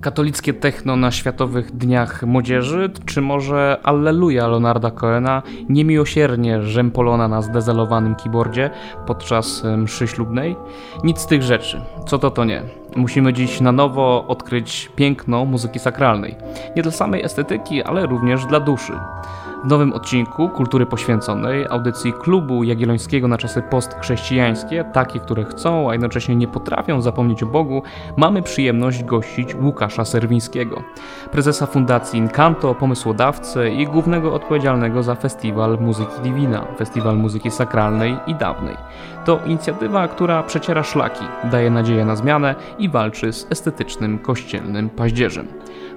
Katolickie techno na Światowych Dniach Młodzieży, czy może Alleluja Leonarda Cohena niemiłosiernie rzępolona na zdezelowanym keyboardzie podczas mszy ślubnej? Nic z tych rzeczy. Co to to nie. Musimy dziś na nowo odkryć piękno muzyki sakralnej. Nie dla samej estetyki, ale również dla duszy. W nowym odcinku Kultury Poświęconej, audycji Klubu Jagiellońskiego na czasy postchrześcijańskie, takie, które chcą, a jednocześnie nie potrafią zapomnieć o Bogu, mamy przyjemność gościć Łukasza Serwińskiego, prezesa Fundacji Incanto, pomysłodawcę i głównego odpowiedzialnego za Festiwal Muzyki Divina, Festiwal Muzyki Sakralnej i Dawnej. To inicjatywa, która przeciera szlaki, daje nadzieję na zmianę i walczy z estetycznym kościelnym paździerzem.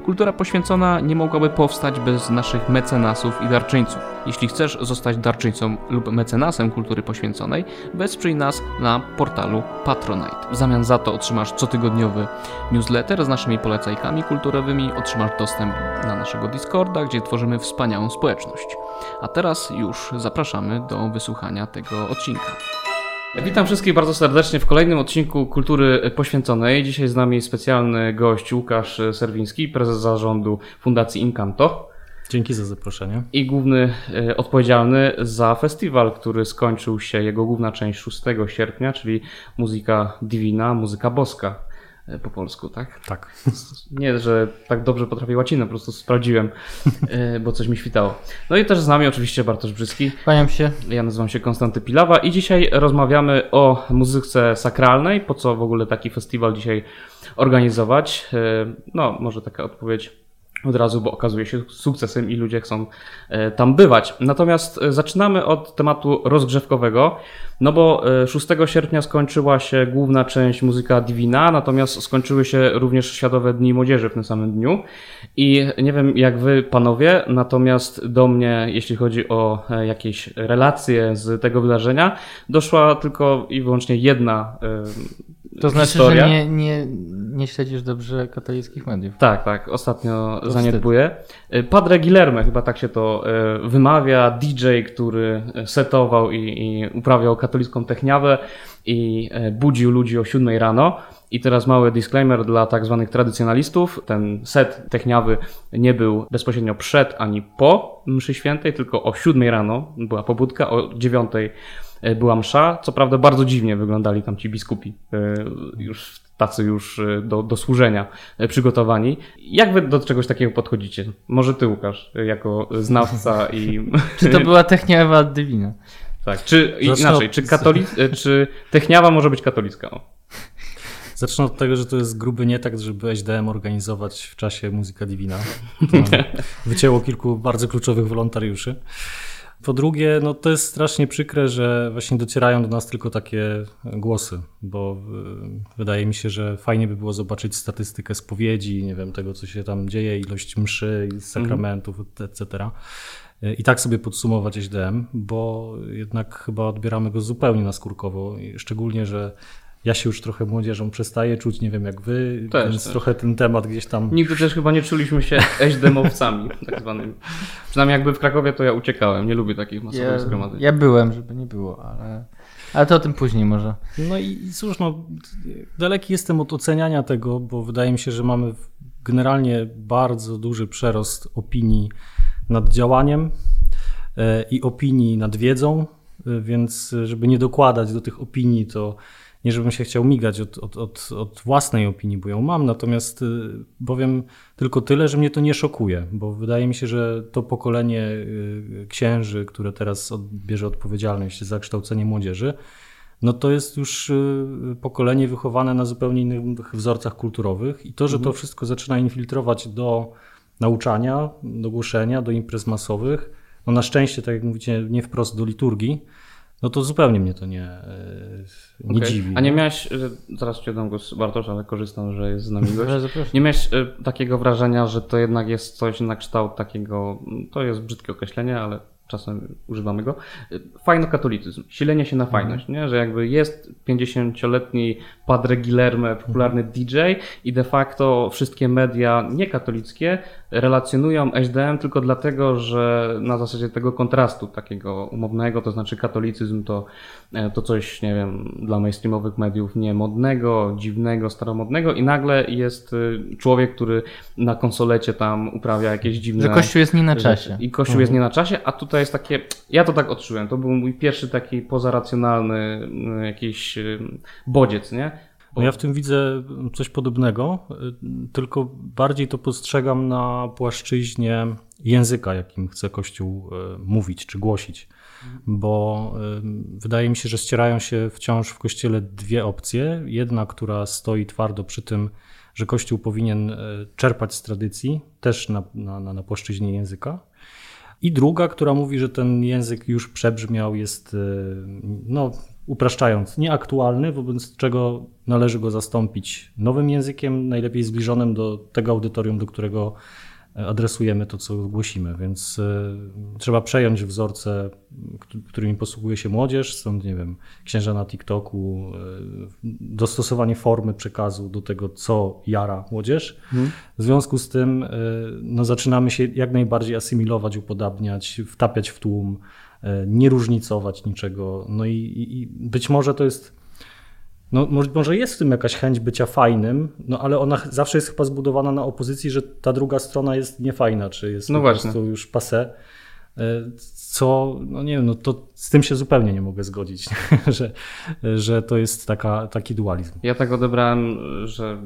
Kultura poświęcona nie mogłaby powstać bez naszych mecenasów i darczyńców. Jeśli chcesz zostać darczyńcą lub mecenasem kultury poświęconej, wesprzyj nas na portalu Patronite. W zamian za to otrzymasz cotygodniowy newsletter z naszymi polecajkami kulturowymi, otrzymasz dostęp na naszego Discorda, gdzie tworzymy wspaniałą społeczność. A teraz już zapraszamy do wysłuchania tego odcinka. Witam wszystkich bardzo serdecznie w kolejnym odcinku Kultury Poświęconej. Dzisiaj z nami specjalny gość Łukasz Serwiński, prezes zarządu Fundacji Incanto. Dzięki za zaproszenie. I główny e, odpowiedzialny za festiwal, który skończył się, jego główna część 6 sierpnia, czyli muzyka divina, muzyka boska. E, po polsku, tak? Tak. Nie, że tak dobrze potrafię łacinę, po prostu sprawdziłem, e, bo coś mi świtało. No i też z nami oczywiście Bartosz Brzyski. Kłaniam się. Ja nazywam się Konstanty Pilawa i dzisiaj rozmawiamy o muzyce sakralnej. Po co w ogóle taki festiwal dzisiaj organizować? E, no, może taka odpowiedź od razu, bo okazuje się sukcesem i ludzie chcą tam bywać. Natomiast zaczynamy od tematu rozgrzewkowego. No bo 6 e, sierpnia skończyła się główna część muzyka Divina, natomiast skończyły się również Światowe Dni Młodzieży w tym samym dniu. I nie wiem jak wy, panowie, natomiast do mnie, jeśli chodzi o e, jakieś relacje z tego wydarzenia, doszła tylko i wyłącznie jedna to znaczy, historia. że nie, nie, nie śledzisz dobrze katolickich mediów. Tak, tak, ostatnio to zaniedbuję. Wstyd. Padre Guillerme, chyba tak się to e, wymawia, DJ, który setował i, i uprawiał katolicką techniawę i e, budził ludzi o 7 rano. I teraz mały disclaimer dla tak zwanych tradycjonalistów. Ten set techniawy nie był bezpośrednio przed ani po mszy świętej, tylko o 7 rano była pobudka, o 9 e, była msza. Co prawda bardzo dziwnie wyglądali tam ci biskupi, e, już tacy już do, do służenia przygotowani. Jak wy do czegoś takiego podchodzicie? Może ty, Łukasz, jako znawca i... Czy to była techniawa divina? Tak, czy inaczej, czy, katolic, e, czy techniawa może być katolicka? O. Zacznę od tego, że to jest gruby nie tak, żeby SDM organizować w czasie Muzyka Divina. wycięło kilku bardzo kluczowych wolontariuszy. Po drugie, no to jest strasznie przykre, że właśnie docierają do nas tylko takie głosy, bo e, wydaje mi się, że fajnie by było zobaczyć statystykę spowiedzi, nie wiem, tego co się tam dzieje, ilość mszy, sakramentów, mm. etc. I tak sobie podsumować SDM, bo jednak chyba odbieramy go zupełnie naskórkowo, szczególnie, że ja się już trochę młodzieżą przestaję czuć, nie wiem jak wy, też, więc też. trochę ten temat gdzieś tam... Nigdy też chyba nie czuliśmy się eśdemowcami, tak zwanymi. Przynajmniej jakby w Krakowie to ja uciekałem, nie lubię takich masowych ja, zgromadzeń. Ja byłem, żeby nie było, ale... Ale to o tym później może. No i, i cóż, no, daleki jestem od oceniania tego, bo wydaje mi się, że mamy generalnie bardzo duży przerost opinii nad działaniem e, i opinii nad wiedzą, e, więc żeby nie dokładać do tych opinii, to nie żebym się chciał migać od, od, od, od, własnej opinii, bo ją mam, natomiast e, powiem tylko tyle, że mnie to nie szokuje, bo wydaje mi się, że to pokolenie księży, które teraz bierze odpowiedzialność za kształcenie młodzieży, no to jest już pokolenie wychowane na zupełnie innych wzorcach kulturowych i to, że to mhm. wszystko zaczyna infiltrować do nauczania, do głoszenia, do imprez masowych. No na szczęście, tak jak mówicie, nie wprost do liturgii, no to zupełnie mnie to nie, e, nie okay. dziwi. A nie miałeś, e, zaraz ci oddam głos Bartosz, ale korzystam, że jest z nami gość. Nie miałeś e, takiego wrażenia, że to jednak jest coś na kształt takiego, to jest brzydkie określenie, ale czasem używamy go. Fajno-katolicyzm, silenie się na mhm. fajność, nie? że jakby jest 50-letni Padre popularny mhm. DJ i de facto wszystkie media niekatolickie relacjonują HDM tylko dlatego, że na zasadzie tego kontrastu takiego umownego, to znaczy katolicyzm to, e, to coś, nie wiem, dla mainstreamowych mediów niemodnego, dziwnego, staromodnego i nagle jest e, człowiek, który na konsolecie tam uprawia jakieś dziwne... Że Kościół jest nie na czasie. I Kościół mhm. jest nie na czasie, a tutaj jest takie... Ja to tak odczułem. To był mój pierwszy taki pozaracjonalny jakiś bodziec, nie? No ja w tym widzę coś podobnego, tylko bardziej to postrzegam na płaszczyźnie języka, jakim chce Kościół e, mówić czy głosić. Bo e, wydaje mi się, że ścierają się wciąż w Kościele dwie opcje. Jedna, która stoi twardo przy tym, że Kościół powinien czerpać z tradycji, też na, na, na płaszczyźnie języka. I druga, która mówi, że ten język już przebrzmiał, jest no, upraszczając, nieaktualny, wobec czego należy go zastąpić nowym językiem, najlepiej zbliżonym do tego audytorium, do którego adresujemy to, co głosimy. Więc y, trzeba przejąć wzorce, którymi posługuje się młodzież, stąd, nie wiem, księża na TikToku, y, dostosowanie formy przekazu do tego, co jara młodzież. Hmm. W związku z tym y, no, zaczynamy się jak najbardziej asymilować, upodabniać, wtapiać w tłum. E, nie różnicować niczego. No i, i, być może to jest. No, może jest w tym jakaś chęć bycia fajnym, no ale ona zawsze jest chyba zbudowana na opozycji, że ta druga strona jest niefajna, czy jest no po właśnie. prostu już passe. E, co, no nie wiem, no to z tym się zupełnie nie mogę zgodzić, że, że to jest taka, taki dualizm. Ja tak odebrałem, że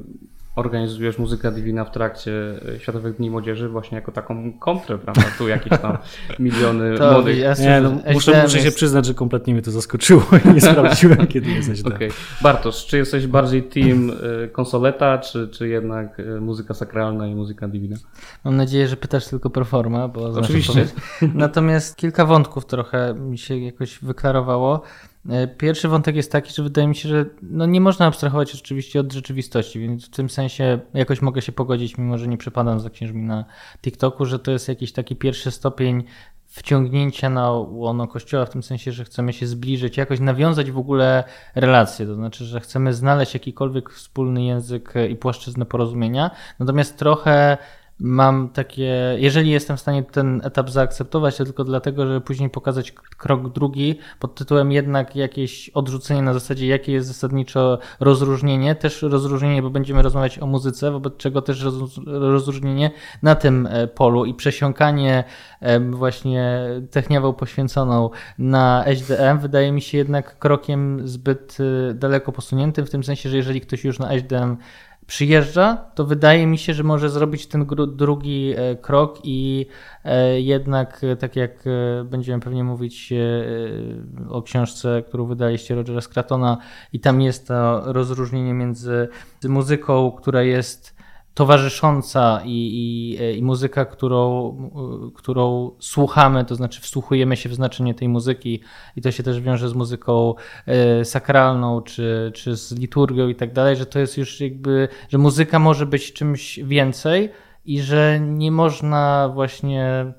organizujesz muzykę Divina w trakcie e, Światowych Dni Młodzieży właśnie jako taką kontrę, prawda? Tu jakieś tam miliony to, młodych. Ja nie, no, muszę, muszę się przyznać, że kompletnie mnie to zaskoczyło i nie sprawdziłem, kiedy jesteś Okej. Okay. Bartosz, czy jesteś bardziej team e, konsoleta, czy, czy jednak e, muzyka sakralna i muzyka Divina? Mam nadzieję, że pytasz tylko pro forma, bo Oczywiście. Natomiast kilka wątków trochę mi się jakoś wyklarowało. E, pierwszy wątek jest taki, że wydaje mi się, że no nie można abstrahować oczywiście od rzeczywistości, więc w tym sensie jakoś mogę się pogodzić, mimo że nie przepadam za księżmi na TikToku, że to jest jakiś taki pierwszy stopień wciągnięcia na łono kościoła, w tym sensie, że chcemy się zbliżyć, jakoś nawiązać w ogóle relacje, to znaczy, że chcemy znaleźć jakikolwiek wspólny język i płaszczyznę porozumienia, natomiast trochę mam takie, jeżeli jestem w stanie ten etap zaakceptować, to tylko dlatego, żeby później pokazać krok drugi pod tytułem jednak jakieś odrzucenie na zasadzie, jakie jest zasadniczo rozróżnienie, też rozróżnienie, bo będziemy rozmawiać o muzyce, wobec czego też rozróżnienie na tym e, polu i przesiąkanie właśnie techniawą poświęconą na HDM wydaje mi się jednak krokiem zbyt e, daleko posuniętym, w tym sensie, że jeżeli ktoś już na HDM przyjeżdża, to wydaje mi się, że może zrobić ten drugi e, krok i e, jednak, e, tak jak będziemy pewnie mówić o książce, którą wydaliście Rogera Scratona i tam jest to rozróżnienie między muzyką, która jest towarzysząca i, i, i, muzyka, którą, którą słuchamy, to znaczy wsłuchujemy się w znaczenie tej muzyki i to się też wiąże z muzyką e, sakralną czy, czy z liturgią i tak dalej, że to jest już jakby, że muzyka może być czymś więcej i że nie można właśnie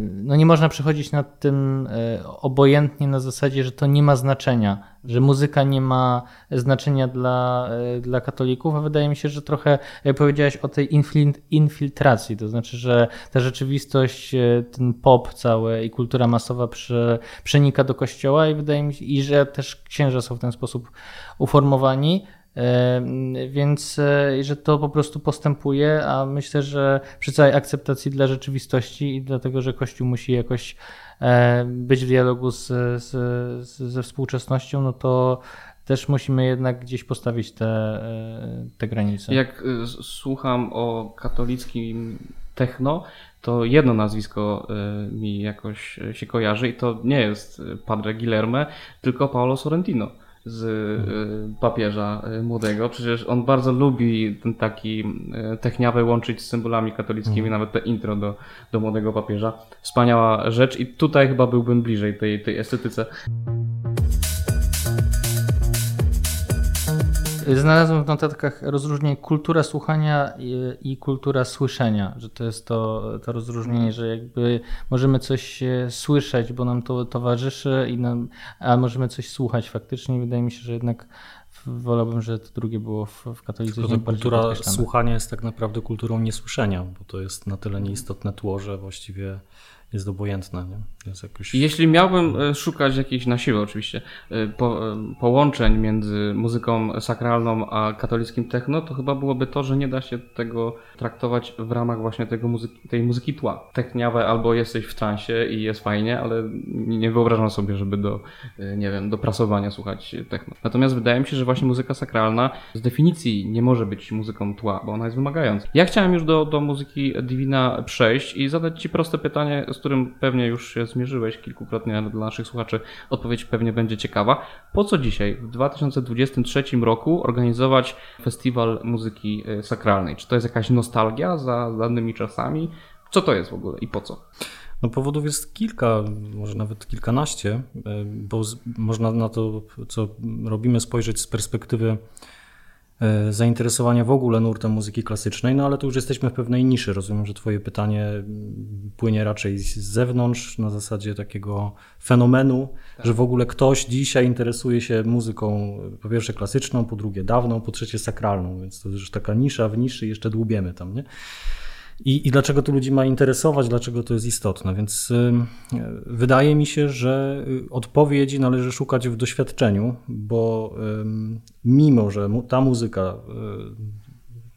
no nie można przechodzić nad tym obojętnie na zasadzie, że to nie ma znaczenia, że muzyka nie ma znaczenia dla, yy, dla katolików, a wydaje mi się, że trochę, jak powiedziałeś o tej infiltracji, to znaczy, że ta rzeczywistość, ten pop cały i kultura masowa prze, przenika do kościoła i wydaje mi się, i że też księża są w ten sposób uformowani, więc e, że to po prostu postępuje, a myślę, że przy całej akceptacji dla rzeczywistości i dlatego, że Kościół musi jakoś e, być w dialogu z, z, ze współczesnością, no to też musimy jednak gdzieś postawić te, e, te granice. Jak słucham o katolickim techno, to jedno nazwisko mi jakoś się kojarzy i to nie jest Padre Guilherme, tylko Paolo Sorrentino z y, papieża y, młodego. Przecież on bardzo lubi ten taki y, techniawę łączyć z symbolami katolickimi, mhm. nawet te intro do, do młodego papieża. Wspaniała rzecz i tutaj chyba byłbym bliżej tej, tej estetyce. Znalazłem w notatkach rozróżnienie kultura słuchania i, i, kultura słyszenia, że to jest to, to rozróżnienie, że jakby możemy coś słyszeć, bo nam to towarzyszy, i nam, a możemy coś słuchać faktycznie. Wydaje mi się, że jednak wolałbym, że to drugie było w, w katolicyzmie Kultura słuchania jest tak naprawdę kulturą niesłyszenia, bo to jest na tyle nieistotne tło, że właściwie jest obojętne. Nie? Jakoś... Jeśli miałbym e, szukać jakichś na siłę oczywiście e, po, e, połączeń między muzyką sakralną a katolickim techno, to chyba byłoby to, że nie da się tego traktować w ramach właśnie tego muzyki, tej muzyki tła. Techniawe albo jesteś w transie i jest fajnie, ale nie wyobrażam sobie, żeby do, nie wiem, do prasowania słuchać techno. Natomiast wydaje mi się, że właśnie muzyka sakralna z definicji nie może być muzyką tła, bo ona jest wymagająca. Ja chciałem już do, do muzyki Divina przejść i zadać Ci proste pytanie, z którym pewnie już się zmierzyłeś kilkukrotnie, dla naszych słuchaczy odpowiedź pewnie będzie ciekawa. Po co dzisiaj, w 2023 roku, organizować festiwal muzyki e, sakralnej? Czy to jest jakaś nostalgia za danymi czasami? Co to jest w ogóle i po co? No powodów jest kilka, może nawet kilkanaście, e, bo można na to, co robimy, spojrzeć z perspektywy zainteresowania w ogóle nurtem muzyki klasycznej, no ale tu już jesteśmy w pewnej niszy. Rozumiem, że Twoje pytanie płynie raczej z zewnątrz, na zasadzie takiego fenomenu, tak. że w ogóle ktoś dzisiaj interesuje się muzyką po pierwsze klasyczną, po drugie dawną, po trzecie sakralną, więc to już taka nisza w niszy, jeszcze dłubiemy tam, nie? I, I dlaczego to ludzi ma interesować, dlaczego to jest istotne? Więc wydaje mi się, że y, odpowiedzi należy szukać w doświadczeniu, bo mimo, że ta muzyka y,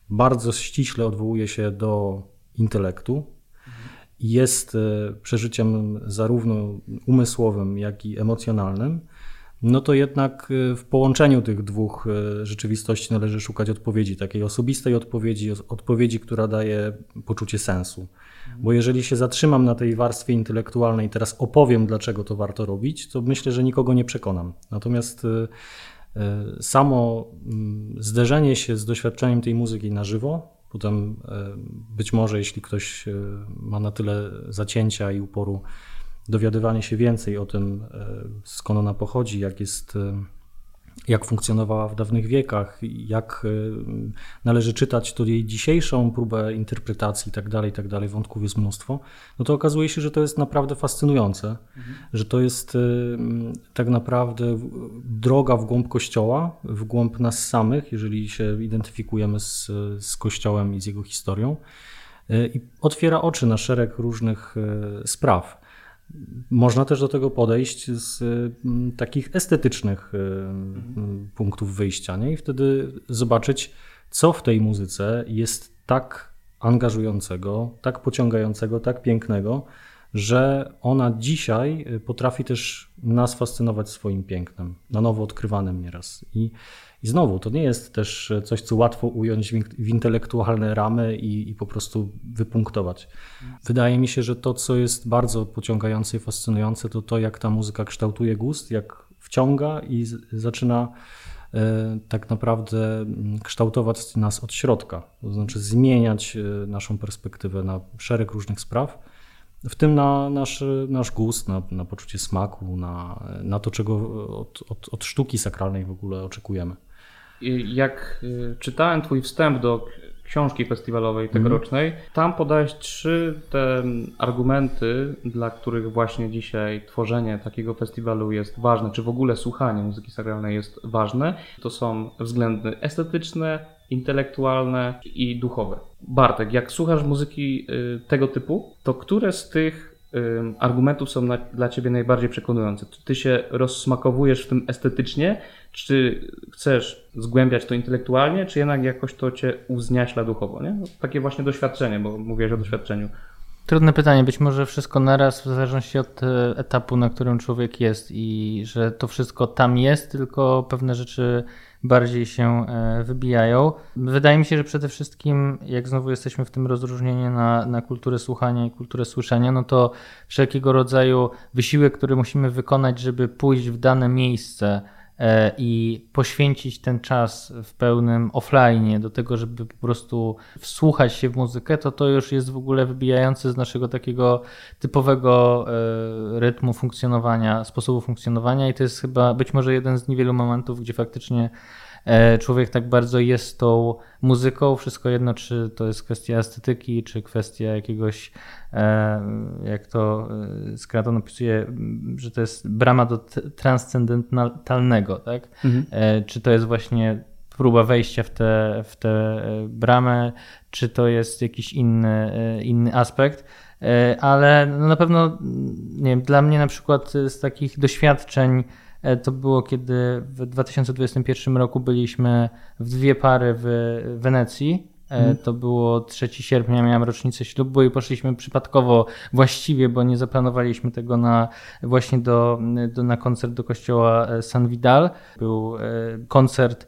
bardzo ściśle odwołuje się do intelektu, jest y, przeżyciem zarówno umysłowym, jak i emocjonalnym, no to jednak y, w połączeniu tych dwóch y, rzeczywistości należy szukać odpowiedzi, takiej osobistej odpowiedzi, odpowiedzi, która daje poczucie sensu. Bo jeżeli się zatrzymam na tej warstwie intelektualnej teraz opowiem, dlaczego to warto robić, to myślę, że nikogo nie przekonam. Natomiast y, samo mm, zderzenie się z doświadczeniem tej muzyki na żywo, potem być może jeśli ktoś ma na tyle zacięcia i uporu, dowiadywanie się więcej o tym, e, skąd ona pochodzi, jak jest e, jak funkcjonowała w dawnych wiekach, jak e, należy czytać to jej dzisiejszą próbę interpretacji i tak dalej, tak dalej, wątków jest mnóstwo, no to okazuje się, że to jest naprawdę fascynujące, mhm. że to jest tak naprawdę droga w głąb Kościoła, w głąb nas samych, jeżeli się identyfikujemy z, z Kościołem i z jego historią i otwiera oczy na szereg różnych spraw. Można też do tego podejść z mm, takich estetycznych y, mhm. punktów wyjścia nie? i wtedy zobaczyć, co w tej muzyce jest tak angażującego, tak pociągającego, tak pięknego, że ona dzisiaj y, potrafi też nas fascynować swoim pięknem, na nowo odkrywanym nieraz. I, i znowu, to nie jest też coś, co łatwo ująć w intelektualne ramy i, i po prostu wypunktować. Wydaje mi się, że to, co jest bardzo pociągające i fascynujące, to to, jak ta muzyka kształtuje gust, jak wciąga i zaczyna e, tak naprawdę mm, kształtować nas od środka, to znaczy zmieniać e, naszą perspektywę na szereg różnych spraw w tym na nasz, nasz gust, na, na poczucie smaku, na, na to, czego od, od, od sztuki sakralnej w ogóle oczekujemy. Jak y, czytałem Twój wstęp do książki festiwalowej tegorocznej, mm. tam podałeś trzy te argumenty, dla których właśnie dzisiaj tworzenie takiego festiwalu jest ważne, czy w ogóle słuchanie muzyki sakralnej jest ważne. To są względy estetyczne, intelektualne i duchowe. Bartek, jak słuchasz muzyki y, tego typu, to które z tych y, argumentów są na, dla ciebie najbardziej przekonujące? Czy ty się rozsmakowujesz w tym estetycznie, czy chcesz zgłębiać to intelektualnie, czy jednak jakoś to cię uzniaśla duchowo, nie? No, takie właśnie doświadczenie, bo mówiłeś o doświadczeniu. Trudne pytanie, być może wszystko naraz, w zależności od e, etapu, na którym człowiek jest i że to wszystko tam jest, tylko pewne rzeczy bardziej się e, wybijają. Wydaje mi się, że przede wszystkim, jak znowu jesteśmy w tym rozróżnieniu na, na kulturę słuchania i kulturę słyszenia, no to wszelkiego rodzaju wysiłek, który musimy wykonać, żeby pójść w dane miejsce, i poświęcić ten czas w pełnym offline do tego, żeby po prostu wsłuchać się w muzykę, to to już jest w ogóle wybijające z naszego takiego typowego e, rytmu funkcjonowania, sposobu funkcjonowania i to jest chyba być może jeden z niewielu momentów, gdzie faktycznie e, człowiek tak bardzo jest tą muzyką, wszystko jedno, czy to jest kwestia estetyki, czy kwestia jakiegoś, e, jak to Scraton opisuje, że to jest brama do transcendentalnego, tak? Mhm. Czy to jest właśnie próba wejścia w tę w te bramę, czy to jest jakiś inny, inny aspekt. E, ale no na pewno nie wiem, dla mnie na przykład z takich doświadczeń e, to było, kiedy w 2021 roku byliśmy w dwie pary w Wenecji. Mm. To było 3 sierpnia, miałem rocznicę ślubu i poszliśmy przypadkowo właściwie, bo nie zaplanowaliśmy tego na właśnie do, do na koncert do kościoła San Vidal. Był koncert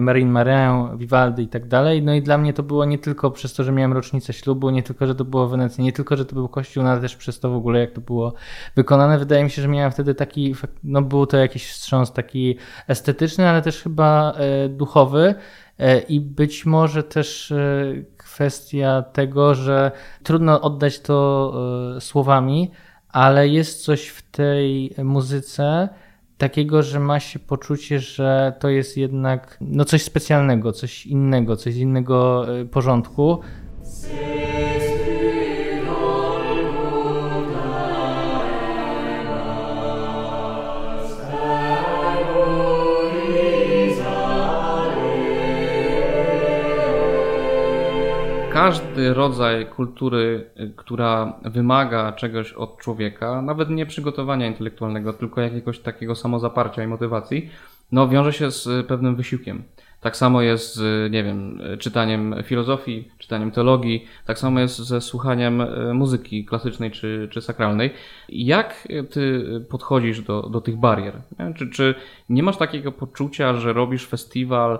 Marine Marin, Vivaldi i tak dalej. No i dla mnie to było nie tylko przez to, że miałem rocznicę ślubu, nie tylko, że to było w Wenecji, nie tylko, że to był kościół, no ale też przez to w ogóle, jak to było wykonane. Wydaje mi się, że miałem wtedy taki, no był to jakiś wstrząs taki estetyczny, ale też chyba e, duchowy. E, I być może też e, kwestia tego, że trudno oddać to słowami, ale jest coś w tej muzyce, takiego, że ma się poczucie, że to jest jednak no coś specjalnego, coś innego, coś innego e, porządku. Każdy rodzaj kultury, y, która wymaga czegoś od człowieka, nawet nie przygotowania intelektualnego, tylko jakiegoś takiego samozaparcia i motywacji, no wiąże się z pewnym wysiłkiem. Tak samo jest z, nie wiem, czytaniem filozofii, czytaniem teologii, tak samo jest ze słuchaniem y, muzyki klasycznej czy, czy sakralnej. Jak ty podchodzisz do, do tych barier? Czy, czy nie masz takiego poczucia, że robisz festiwal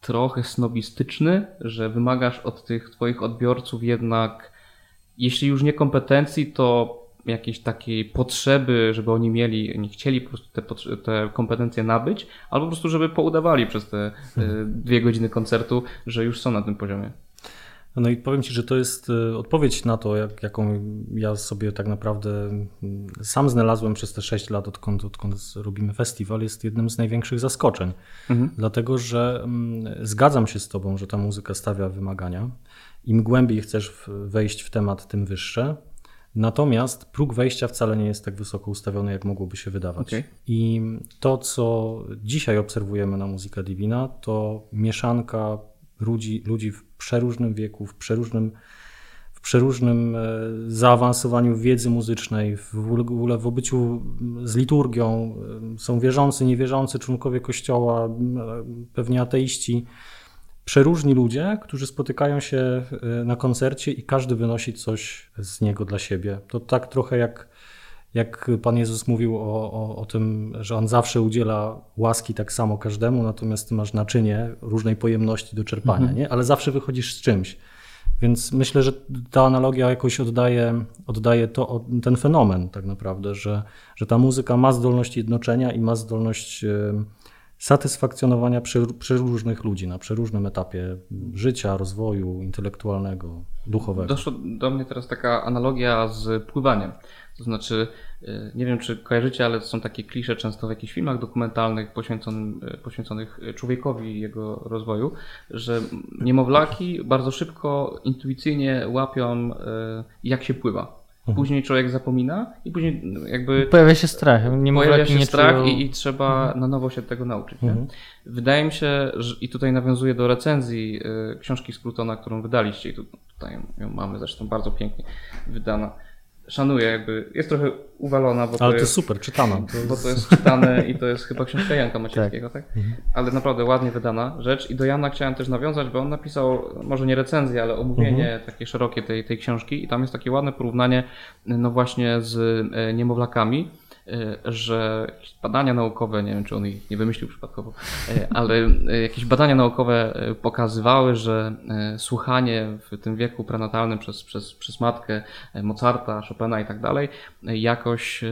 trochę snobistyczny, że wymagasz od tych twoich odbiorców jednak, jeśli już nie kompetencji, to jakiejś takiej potrzeby, żeby oni mieli, nie chcieli po prostu te, te kompetencje nabyć, albo po prostu, żeby poudawali przez te hmm. dwie godziny koncertu, że już są na tym poziomie. No i powiem Ci, że to jest e, odpowiedź na to, jak, jaką ja sobie tak naprawdę mm, sam znalazłem przez te 6 lat, odkąd, odkąd robimy festiwal, jest jednym z największych zaskoczeń. Mhm. Dlatego, że mm, zgadzam się z Tobą, że ta muzyka stawia wymagania. Im głębiej chcesz wejść w temat, tym wyższe. Natomiast próg wejścia wcale nie jest tak wysoko ustawiony, jak mogłoby się wydawać. Okay. I to, co dzisiaj obserwujemy na Muzyka Divina, to mieszanka ludzi, ludzi w przeróżnym wieku, w przeróżnym, w przeróżnym e, zaawansowaniu wiedzy muzycznej, w ogóle w obyciu z liturgią. E, są wierzący, niewierzący, członkowie kościoła, e, pewnie ateiści. Przeróżni ludzie, którzy spotykają się na koncercie i każdy wynosi coś z niego dla siebie. To tak trochę jak jak Pan Jezus mówił o, o, o, tym, że On zawsze udziela łaski tak samo każdemu, natomiast Ty masz naczynie różnej pojemności do czerpania, mhm. nie? ale zawsze wychodzisz z czymś. Więc myślę, że ta analogia jakoś oddaje, oddaje to, ten fenomen tak naprawdę, że, że ta muzyka ma zdolność jednoczenia i ma zdolność satysfakcjonowania przeróżnych ludzi na przeróżnym etapie życia, rozwoju intelektualnego, duchowego. Doszło do mnie teraz taka analogia z pływaniem. To znaczy, y, nie wiem czy kojarzycie, ale są takie klisze często w jakichś filmach dokumentalnych poświęconych, y, poświęconych człowiekowi i jego rozwoju, że niemowlaki bardzo szybko, intuicyjnie łapią, y, jak się pływa. Mhm. Później człowiek zapomina i później jakby. Pojawia się strach. Pojawia się strach czują... i, i, trzeba mhm. na nowo się tego nauczyć. Mhm. Wydaje mi się, że i tutaj nawiązuję do recenzji y, książki Scrutona, którą wydaliście i tutaj ją mamy zresztą bardzo pięknie wydana szanuję, jakby jest trochę uwalona. Bo Ale to jest super, czytana. To Bo to jest czytane i to jest chyba książka Janka Maciejskiego, tak? tak? Mhm. Ale naprawdę ładnie wydana rzecz. I do Jana chciałem też nawiązać, bo on napisał, może nie recenzję, ale omówienie mhm. takie szerokie tej, tej książki i tam jest takie ładne porównanie, no właśnie z e, niemowlakami że jakieś badania naukowe, nie wiem czy on ich nie wymyślił przypadkowo, e, ale e, jakieś badania naukowe pokazywały, że słuchanie w tym wieku prenatalnym przez, przez, przez matkę Mozarta, Chopina i tak dalej jakoś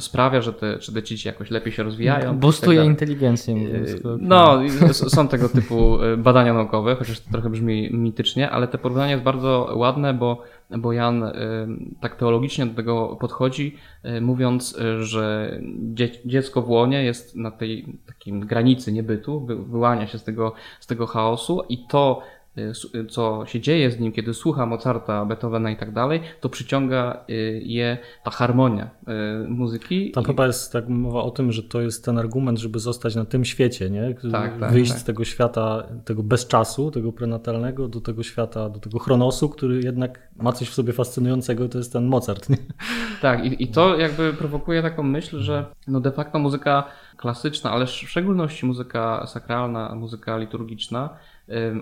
sprawia, że te, że te dzieci jakoś lepiej się rozwijają. Boostuje tak inteligencję. No, są tego typu badania naukowe, chociaż to trochę brzmi mitycznie, ale te porównanie jest bardzo ładne, bo bo Jan y, tak teologicznie do tego podchodzi, y, mówiąc, y, że dziecko w łonie jest na tej takim granicy niebytu, wyłania się z tego, z tego chaosu i to co się dzieje z nim, kiedy słucha Mozarta, Beethovena i tak dalej, to przyciąga y, je ta harmonia muzyki. Tam chyba jest tak mowa o tym, że to jest ten argument, żeby zostać na tym świecie, nie? Tak, tak, Wyjść tak. z tego świata, tego bezczasu, tego prenatalnego, do tego świata, do tego chronosu, który jednak ma coś w sobie fascynującego, to jest ten Mozart, nie? Tak, i, i to jakby prowokuje taką myśl, że no de facto muzyka klasyczna, ale w szczególności muzyka sakralna, muzyka liturgiczna,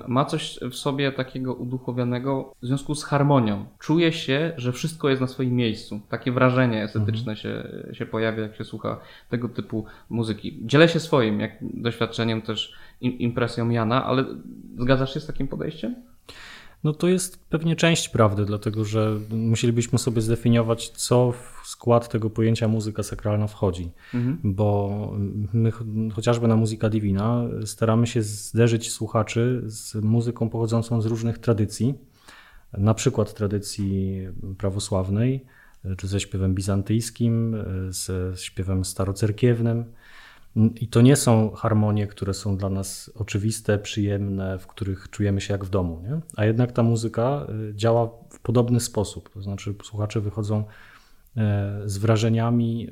ma coś w sobie takiego uduchowionego w związku z harmonią. Czuje się, że wszystko jest na swoim miejscu. Takie wrażenie estetyczne mhm. się, się pojawia, jak się słucha tego typu muzyki. Dzielę się swoim jak doświadczeniem, też impresją Jana, ale zgadzasz się z takim podejściem? No to jest pewnie część prawdy, dlatego że musielibyśmy sobie zdefiniować, co w skład tego pojęcia muzyka sakralna wchodzi, mhm. bo my chociażby na Muzyka Divina staramy się zderzyć słuchaczy z muzyką pochodzącą z różnych tradycji, na przykład tradycji prawosławnej, czy ze śpiewem bizantyjskim, ze śpiewem starocerkiewnym, i to nie są harmonie, które są dla nas oczywiste, przyjemne, w których czujemy się jak w domu. Nie? A jednak ta muzyka y, działa w podobny sposób. To znaczy, słuchacze wychodzą e, z wrażeniami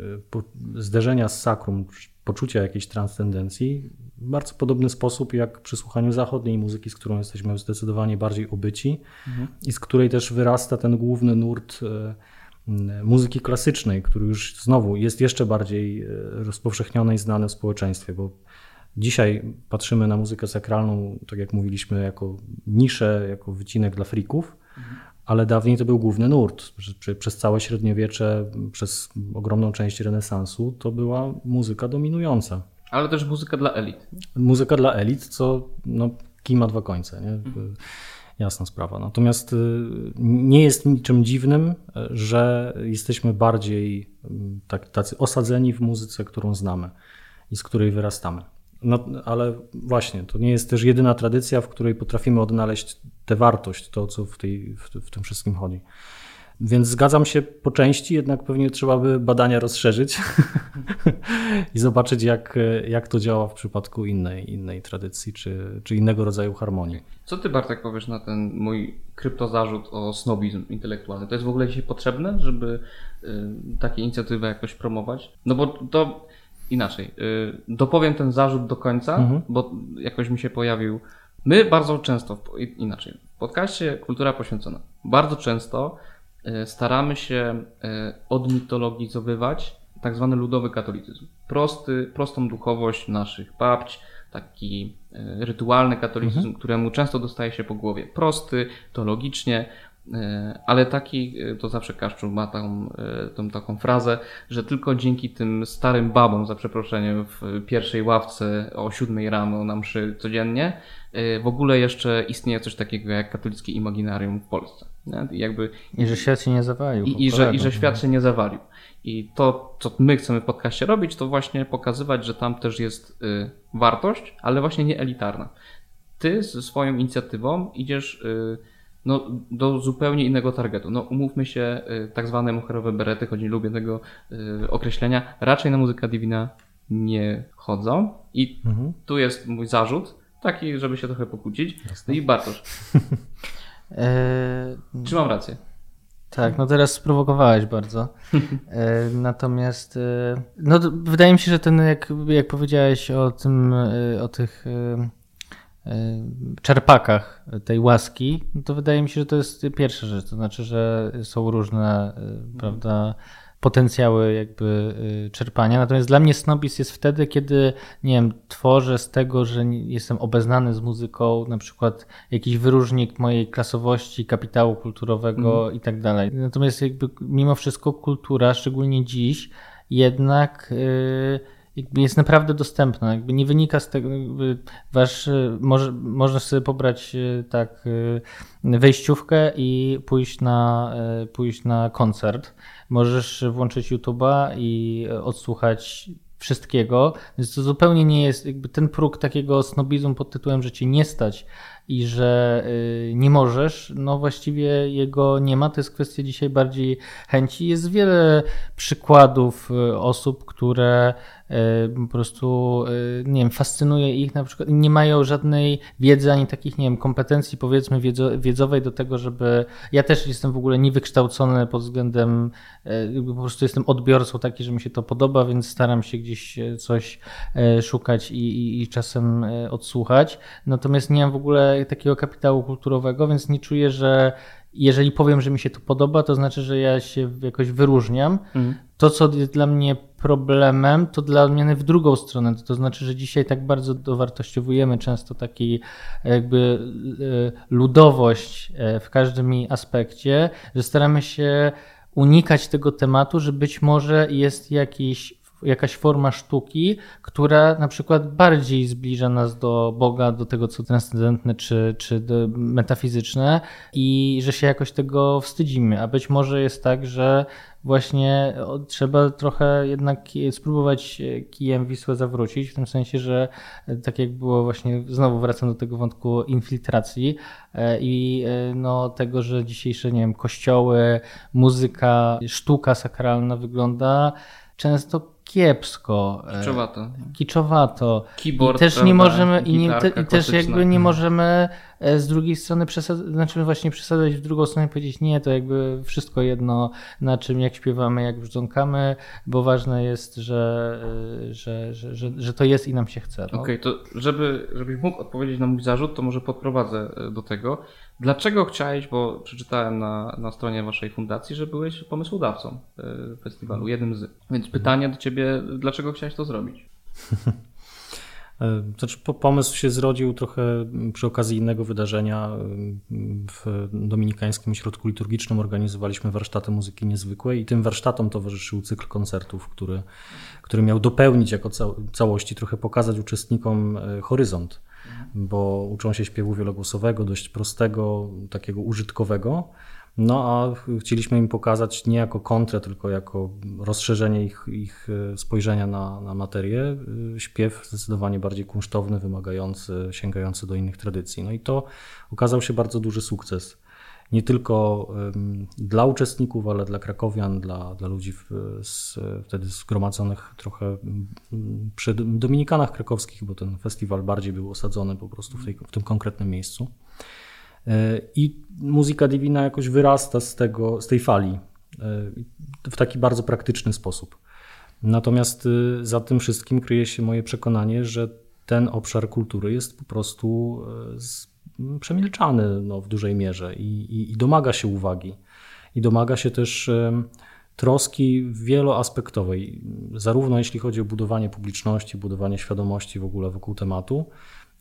y, zderzenia z sakrum, poczucia jakiejś transcendencji w bardzo podobny sposób jak przy słuchaniu zachodniej muzyki, z którą jesteśmy zdecydowanie bardziej obyci mhm. i z której też wyrasta ten główny nurt e, muzyki klasycznej, który już znowu jest jeszcze bardziej e, rozpowszechniony i znany w społeczeństwie, bo dzisiaj patrzymy na muzykę sakralną, tak jak mówiliśmy, jako niszę, jako wycinek dla frików, mhm. ale dawniej to był główny nurt. Przez całe średniowiecze, przez ogromną część renesansu to była muzyka dominująca. Ale też muzyka dla elit. Muzyka dla elit, co no, kij ma dwa końce. Nie? Mhm jasna sprawa. Natomiast y, nie jest niczym dziwnym, że jesteśmy bardziej tak, tacy osadzeni w muzyce, którą znamy i z której wyrastamy. No, ale właśnie, to nie jest też jedyna tradycja, w której potrafimy odnaleźć tę wartość, to co w, tej, w, w tym wszystkim chodzi. Więc zgadzam się po części, jednak pewnie trzeba by badania rozszerzyć i zobaczyć, jak, jak to działa w przypadku innej, innej tradycji czy, czy innego rodzaju harmonii. Co ty, Bartek, powiesz na ten mój kryptozarzut o snobizm intelektualny? To jest w ogóle dzisiaj potrzebne, żeby y, takie inicjatywy jakoś promować? No bo to inaczej. Y, dopowiem ten zarzut do końca, mhm. bo jakoś mi się pojawił. My bardzo często, inaczej, w podcaście Kultura Poświęcona, bardzo często staramy się e, odmitologizowywać tak zwany ludowy katolicyzm. Prosty, prostą duchowość naszych babć, taki e, rytualny katolicyzm, mhm. któremu często dostaje się po głowie. Prosty, teologicznie, ale taki, to zawsze Kaszczur ma tą, tą taką frazę, że tylko dzięki tym starym babom, za przeproszeniem, w pierwszej ławce o siódmej rano na mszy codziennie, w ogóle jeszcze istnieje coś takiego jak katolickie imaginarium w Polsce. I, jakby, I że świat się nie zawalił. I, i że, I że świat się nie zawalił. I to, co my chcemy w podcaście robić, to właśnie pokazywać, że tam też jest wartość, ale właśnie nie elitarna. Ty ze swoją inicjatywą idziesz y, no, do zupełnie innego targetu. No, umówmy się, y, tak zwane moherowe berety, choć nie lubię tego y, określenia, raczej na muzyka divina nie chodzą. I mhm. tu jest mój zarzut, taki, żeby się trochę pokłócić. Jasne. I Bartosz. E, Czy mam rację? Tak, no teraz sprowokowałeś bardzo. E, natomiast e, no, wydaje mi się, że ten, jak, jak powiedziałeś o tym, o tych czerpakach tej łaski, to wydaje mi się, że to jest pierwsza rzecz. To znaczy, że są różne, prawda, potencjały jakby y, czerpania. Natomiast dla mnie snobizm jest wtedy, kiedy, nie wiem, tworzę z tego, że jestem obeznany z muzyką, na przykład jakiś wyróżnik mojej klasowości, kapitału kulturowego mm. i tak dalej. Natomiast jakby mimo wszystko kultura, szczególnie dziś, jednak yy, jakby jest naprawdę dostępna. Jakby nie wynika z tego, wasz, może, można sobie pobrać y, tak y, wejściówkę i pójść na, pójść na koncert możesz włączyć YouTube'a i odsłuchać wszystkiego, więc to zupełnie nie jest jakby ten próg takiego snobizmu pod tytułem, że cię nie stać i że y, nie możesz, no właściwie jego nie ma. To jest kwestia dzisiaj bardziej chęci. Jest wiele przykładów y, osób, które y, po prostu, nie wiem, fascynuje ich na przykład, nie mają żadnej wiedzy ani takich, nie wiem, kompetencji powiedzmy wiedzowej do tego, żeby. Ja też jestem w ogóle niewykształcony pod względem, po prostu jestem odbiorcą taki, że mi się to podoba, więc staram się gdzieś coś szukać i, i, i czasem odsłuchać. Natomiast nie mam w ogóle takiego kapitału kulturowego, więc nie czuję, że jeżeli powiem, że mi się to podoba, to znaczy, że ja się jakoś wyróżniam. Mhm. To, co jest dla mnie problemem, to dla odmiany w drugą stronę. To znaczy, że dzisiaj tak bardzo dowartościowujemy często taki jakby e, ludowość e, w każdym aspekcie, że staramy się unikać tego tematu, że być może jest jakiś jakaś forma sztuki, która na przykład bardziej zbliża nas do Boga, do tego, co transcendentne czy, czy metafizyczne i że się jakoś tego wstydzimy. A być może jest tak, że właśnie trzeba trochę jednak spróbować kijem Wisłę zawrócić, w tym sensie, że e, tak jak było właśnie, znowu wracam do tego wątku infiltracji e, i e, no, tego, że dzisiejsze, nie wiem, kościoły, muzyka, sztuka sakralna wygląda często kiepsko. E, kiczowato. Kiczowato. Keyboard, I też nie możemy, i, nie, i też jakby nie możemy z drugiej strony przesadzać, znaczy właśnie przesadzać w drugą stronę i powiedzieć nie, to jakby wszystko jedno na czym, jak śpiewamy, jak brzdąkamy, bo ważne jest, że, e, że, że, że, że to jest i nam się chce. No. Okej, okay, to żeby, żebyś mógł odpowiedzieć na mój zarzut, to może podprowadzę do tego. Dlaczego chciałeś, bo przeczytałem na, na stronie waszej fundacji, że byłeś pomysłodawcą e, festiwalu, jednym z. Więc pytanie do ciebie, dlaczego chciałeś to zrobić? E, znaczy, pomysł się zrodził trochę przy okazji innego wydarzenia. E, w Dominikańskim Ośrodku Liturgicznym organizowaliśmy warsztaty muzyki niezwykłej i tym warsztatom towarzyszył cykl koncertów, który, który miał dopełnić jako całości, trochę pokazać uczestnikom horyzont bo uczą się śpiewu wielogłosowego, dość prostego, takiego użytkowego. No a chcieliśmy im pokazać nie jako kontrę, tylko jako rozszerzenie ich, ich e, spojrzenia na, na materię. E, śpiew zdecydowanie bardziej kunsztowny, wymagający, sięgający do innych tradycji. No i to okazał się bardzo duży sukces nie tylko dla uczestników, ale dla krakowian, dla, dla ludzi w, z, wtedy zgromadzonych trochę przy Dominikanach Krakowskich, bo ten festiwal bardziej był osadzony po prostu w, tej, w tym konkretnym miejscu. E, I muzyka divina jakoś wyrasta z, tego, z tej fali e, w taki bardzo praktyczny sposób. Natomiast y, za tym wszystkim kryje się moje przekonanie, że ten obszar kultury jest po prostu e, przemilczany no, w dużej mierze i, i, i domaga się uwagi. I domaga się też troski wieloaspektowej, zarówno jeśli chodzi o budowanie publiczności, budowanie świadomości w ogóle wokół tematu,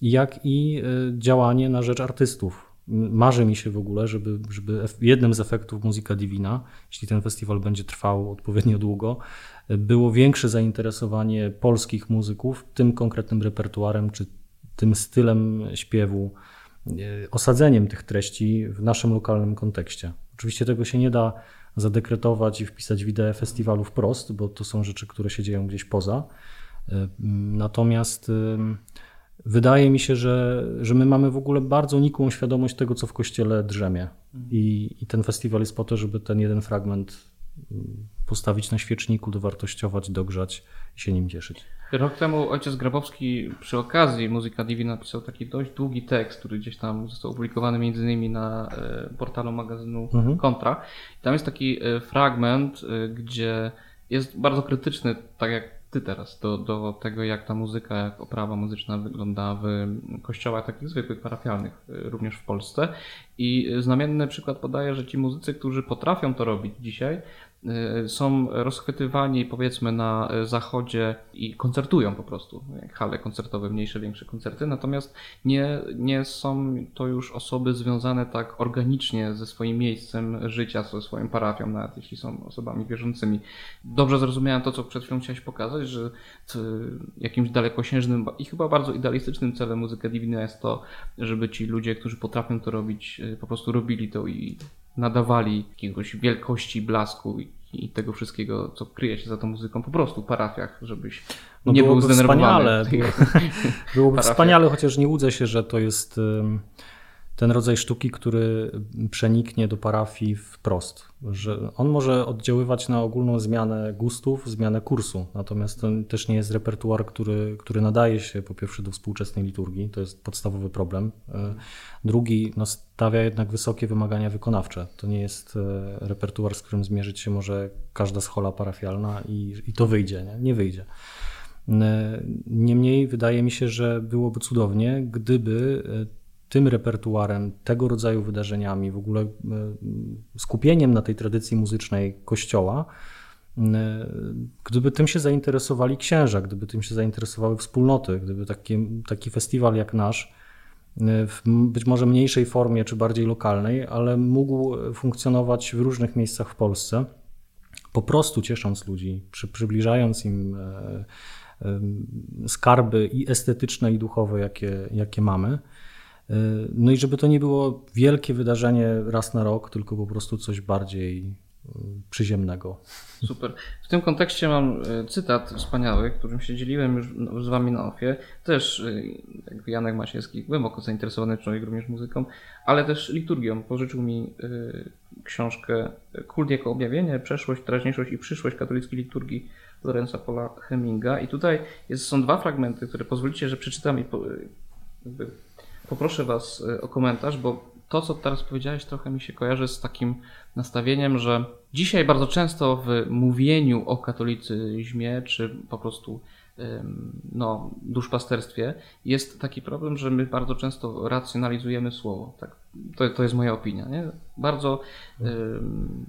jak i e, działanie na rzecz artystów. Marzy mi się w ogóle, żeby, żeby jednym z efektów Muzyka Divina, jeśli ten festiwal będzie trwał odpowiednio długo, było większe zainteresowanie polskich muzyków tym konkretnym repertuarem czy tym stylem śpiewu E, osadzeniem tych treści w naszym lokalnym kontekście. Oczywiście tego się nie da zadekretować i wpisać w ideę festiwalu wprost, bo to są rzeczy, które się dzieją gdzieś poza. E, natomiast wydaje mi się, że, że my mamy w ogóle bardzo nikłą świadomość tego, co w kościele drzemie. I, I ten festiwal jest po to, żeby ten jeden fragment postawić na świeczniku, dowartościować, dogrzać i się nim cieszyć. Rok temu ojciec Grabowski przy okazji Muzyka Divi napisał taki dość długi tekst, który gdzieś tam został opublikowany między innymi na e, portalu magazynu mhm. Kontra. I tam jest taki e, fragment, e, gdzie jest bardzo krytyczny, tak jak ty teraz, do, do tego jak ta muzyka, jak oprawa muzyczna wygląda w kościołach takich zwykłych, parafialnych, również w Polsce. I znamienny przykład podaje, że ci muzycy, którzy potrafią to robić dzisiaj, Y, są rozchwytywani powiedzmy na zachodzie i koncertują po prostu, jak hale koncertowe, mniejsze, większe koncerty, natomiast nie, nie są to już osoby związane tak organicznie ze swoim miejscem życia, ze swoją parafią, nawet jeśli są osobami wierzącymi. Dobrze zrozumiałem to, co przed chwilą chciałeś pokazać, że jakimś dalekosiężnym i chyba bardzo idealistycznym celem muzyki Divina jest to, żeby ci ludzie, którzy potrafią to robić, y, po prostu robili to i nadawali jakiegoś wielkości, blasku i, tego wszystkiego, co kryje się za tą muzyką po prostu w parafiach, żebyś no nie był zdenerwowany. Wspaniale, byłoby wspaniale, chociaż nie łudzę się, że to jest ten rodzaj sztuki, który przeniknie do parafii wprost. Że on może oddziaływać na ogólną zmianę gustów, zmianę kursu, natomiast to też nie jest repertuar, który, który nadaje się po pierwsze do współczesnej liturgii, to jest podstawowy problem. E, drugi, no, stawia jednak wysokie wymagania wykonawcze. To nie jest e, repertuar, z którym zmierzyć się może każda schola parafialna i, i to wyjdzie, nie? nie wyjdzie. E, niemniej wydaje mi się, że byłoby cudownie, gdyby tym repertuarem, tego rodzaju wydarzeniami, w ogóle e, skupieniem na tej tradycji muzycznej Kościoła, e, gdyby tym się zainteresowali księża, gdyby tym się zainteresowały wspólnoty, gdyby taki, taki festiwal jak nasz, e, w być może mniejszej formie czy bardziej lokalnej, ale mógł funkcjonować w różnych miejscach w Polsce, po prostu ciesząc ludzi, przy, przybliżając im skarby i estetyczne, i duchowe, jakie, jakie mamy. No i żeby to nie było wielkie wydarzenie raz na rok, tylko po prostu coś bardziej y, przyziemnego. Super. W tym kontekście mam y, cytat wspaniały, którym się dzieliłem już z Wami na ofie. Też y, jakby Janek Masiewski, głęboko zainteresowany człowiek również muzyką, ale też liturgią. Pożyczył mi książkę Kult jako objawienie, przeszłość, teraźniejszość i przyszłość katolickiej liturgii Lorenza Paula Hemminga. I tutaj jest, są dwa fragmenty, które pozwolicie, że przeczytam i jakby poproszę Was e, o komentarz, bo to, co teraz powiedziałeś, trochę mi się kojarzy z takim nastawieniem, że dzisiaj bardzo często w mówieniu o katolicyzmie, czy po prostu no, duszpasterstwie, jest taki problem, że my bardzo często racjonalizujemy słowo. Tak, to, to jest moja opinia. Nie? Bardzo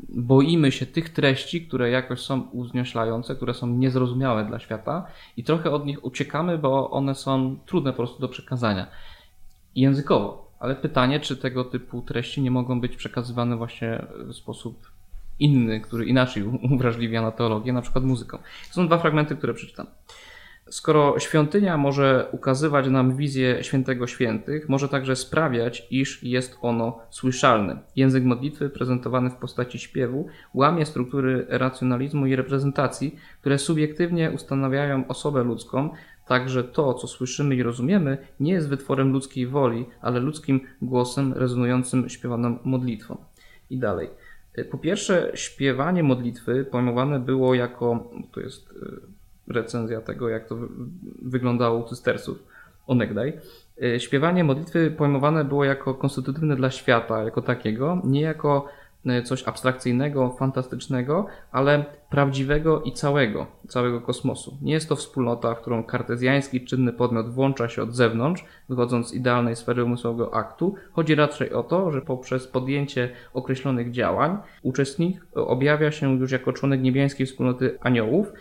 boimy się tych treści, które jakoś są uznioślające, które są niezrozumiałe dla świata i trochę od nich uciekamy, bo one są trudne po prostu do przekazania językowo. Ale pytanie, czy tego typu treści nie mogą być przekazywane właśnie w sposób inny, który inaczej uwrażliwia na teologię, na przykład muzyką. Są dwa fragmenty, które przeczytam. Skoro świątynia może ukazywać nam wizję świętego świętych, może także sprawiać, iż jest ono słyszalne. Język modlitwy prezentowany w postaci śpiewu łamie struktury racjonalizmu i reprezentacji, które subiektywnie ustanawiają osobę ludzką, Także to, co słyszymy i rozumiemy, nie jest wytworem ludzkiej woli, ale ludzkim głosem rezonującym śpiewaną modlitwą. I dalej. Po pierwsze, śpiewanie modlitwy pojmowane było jako, to jest e, recenzja tego, jak to wyglądało u cystersów onegdaj. E, śpiewanie modlitwy pojmowane było jako konstytutywne dla świata, jako takiego, nie jako E, coś abstrakcyjnego, fantastycznego, ale prawdziwego i całego, całego kosmosu. Nie jest to wspólnota, w którą kartezjański czynny podmiot włącza się od zewnątrz, wychodząc z idealnej sfery umysłowego aktu. Chodzi raczej o to, że poprzez podjęcie określonych działań uczestnik objawia się już jako członek niebiańskiej wspólnoty aniołów,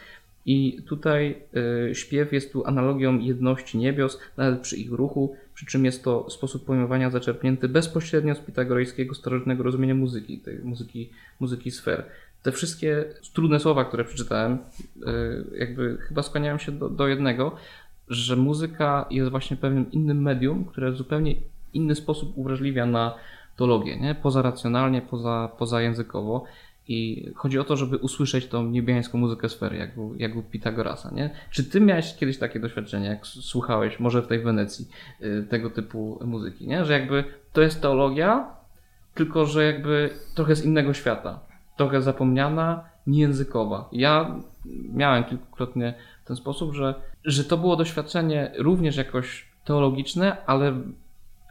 i tutaj y, śpiew jest tu analogią jedności niebios, nawet przy ich ruchu, przy czym jest to sposób pojmowania zaczerpnięty bezpośrednio z pitagorejskiego starożytnego rozumienia muzyki, tej muzyki, muzyki sfer. Te wszystkie trudne słowa, które przeczytałem, y, jakby chyba skłaniają się do, do jednego, że muzyka jest właśnie pewnym innym medium, które w zupełnie inny sposób uwrażliwia na teologię, nie? poza racjonalnie, poza, poza językowo. I chodzi o to, żeby usłyszeć tą niebiańską muzykę sfery, jak u, jak u Pitagorasa, nie? Czy ty miałeś kiedyś takie doświadczenie, jak słuchałeś, może w tej Wenecji, y, tego typu muzyki, nie? Że jakby to jest teologia, tylko że jakby trochę z innego świata, trochę zapomniana, niejęzykowa. Ja miałem kilkukrotnie w ten sposób, że, że to było doświadczenie również jakoś teologiczne, ale,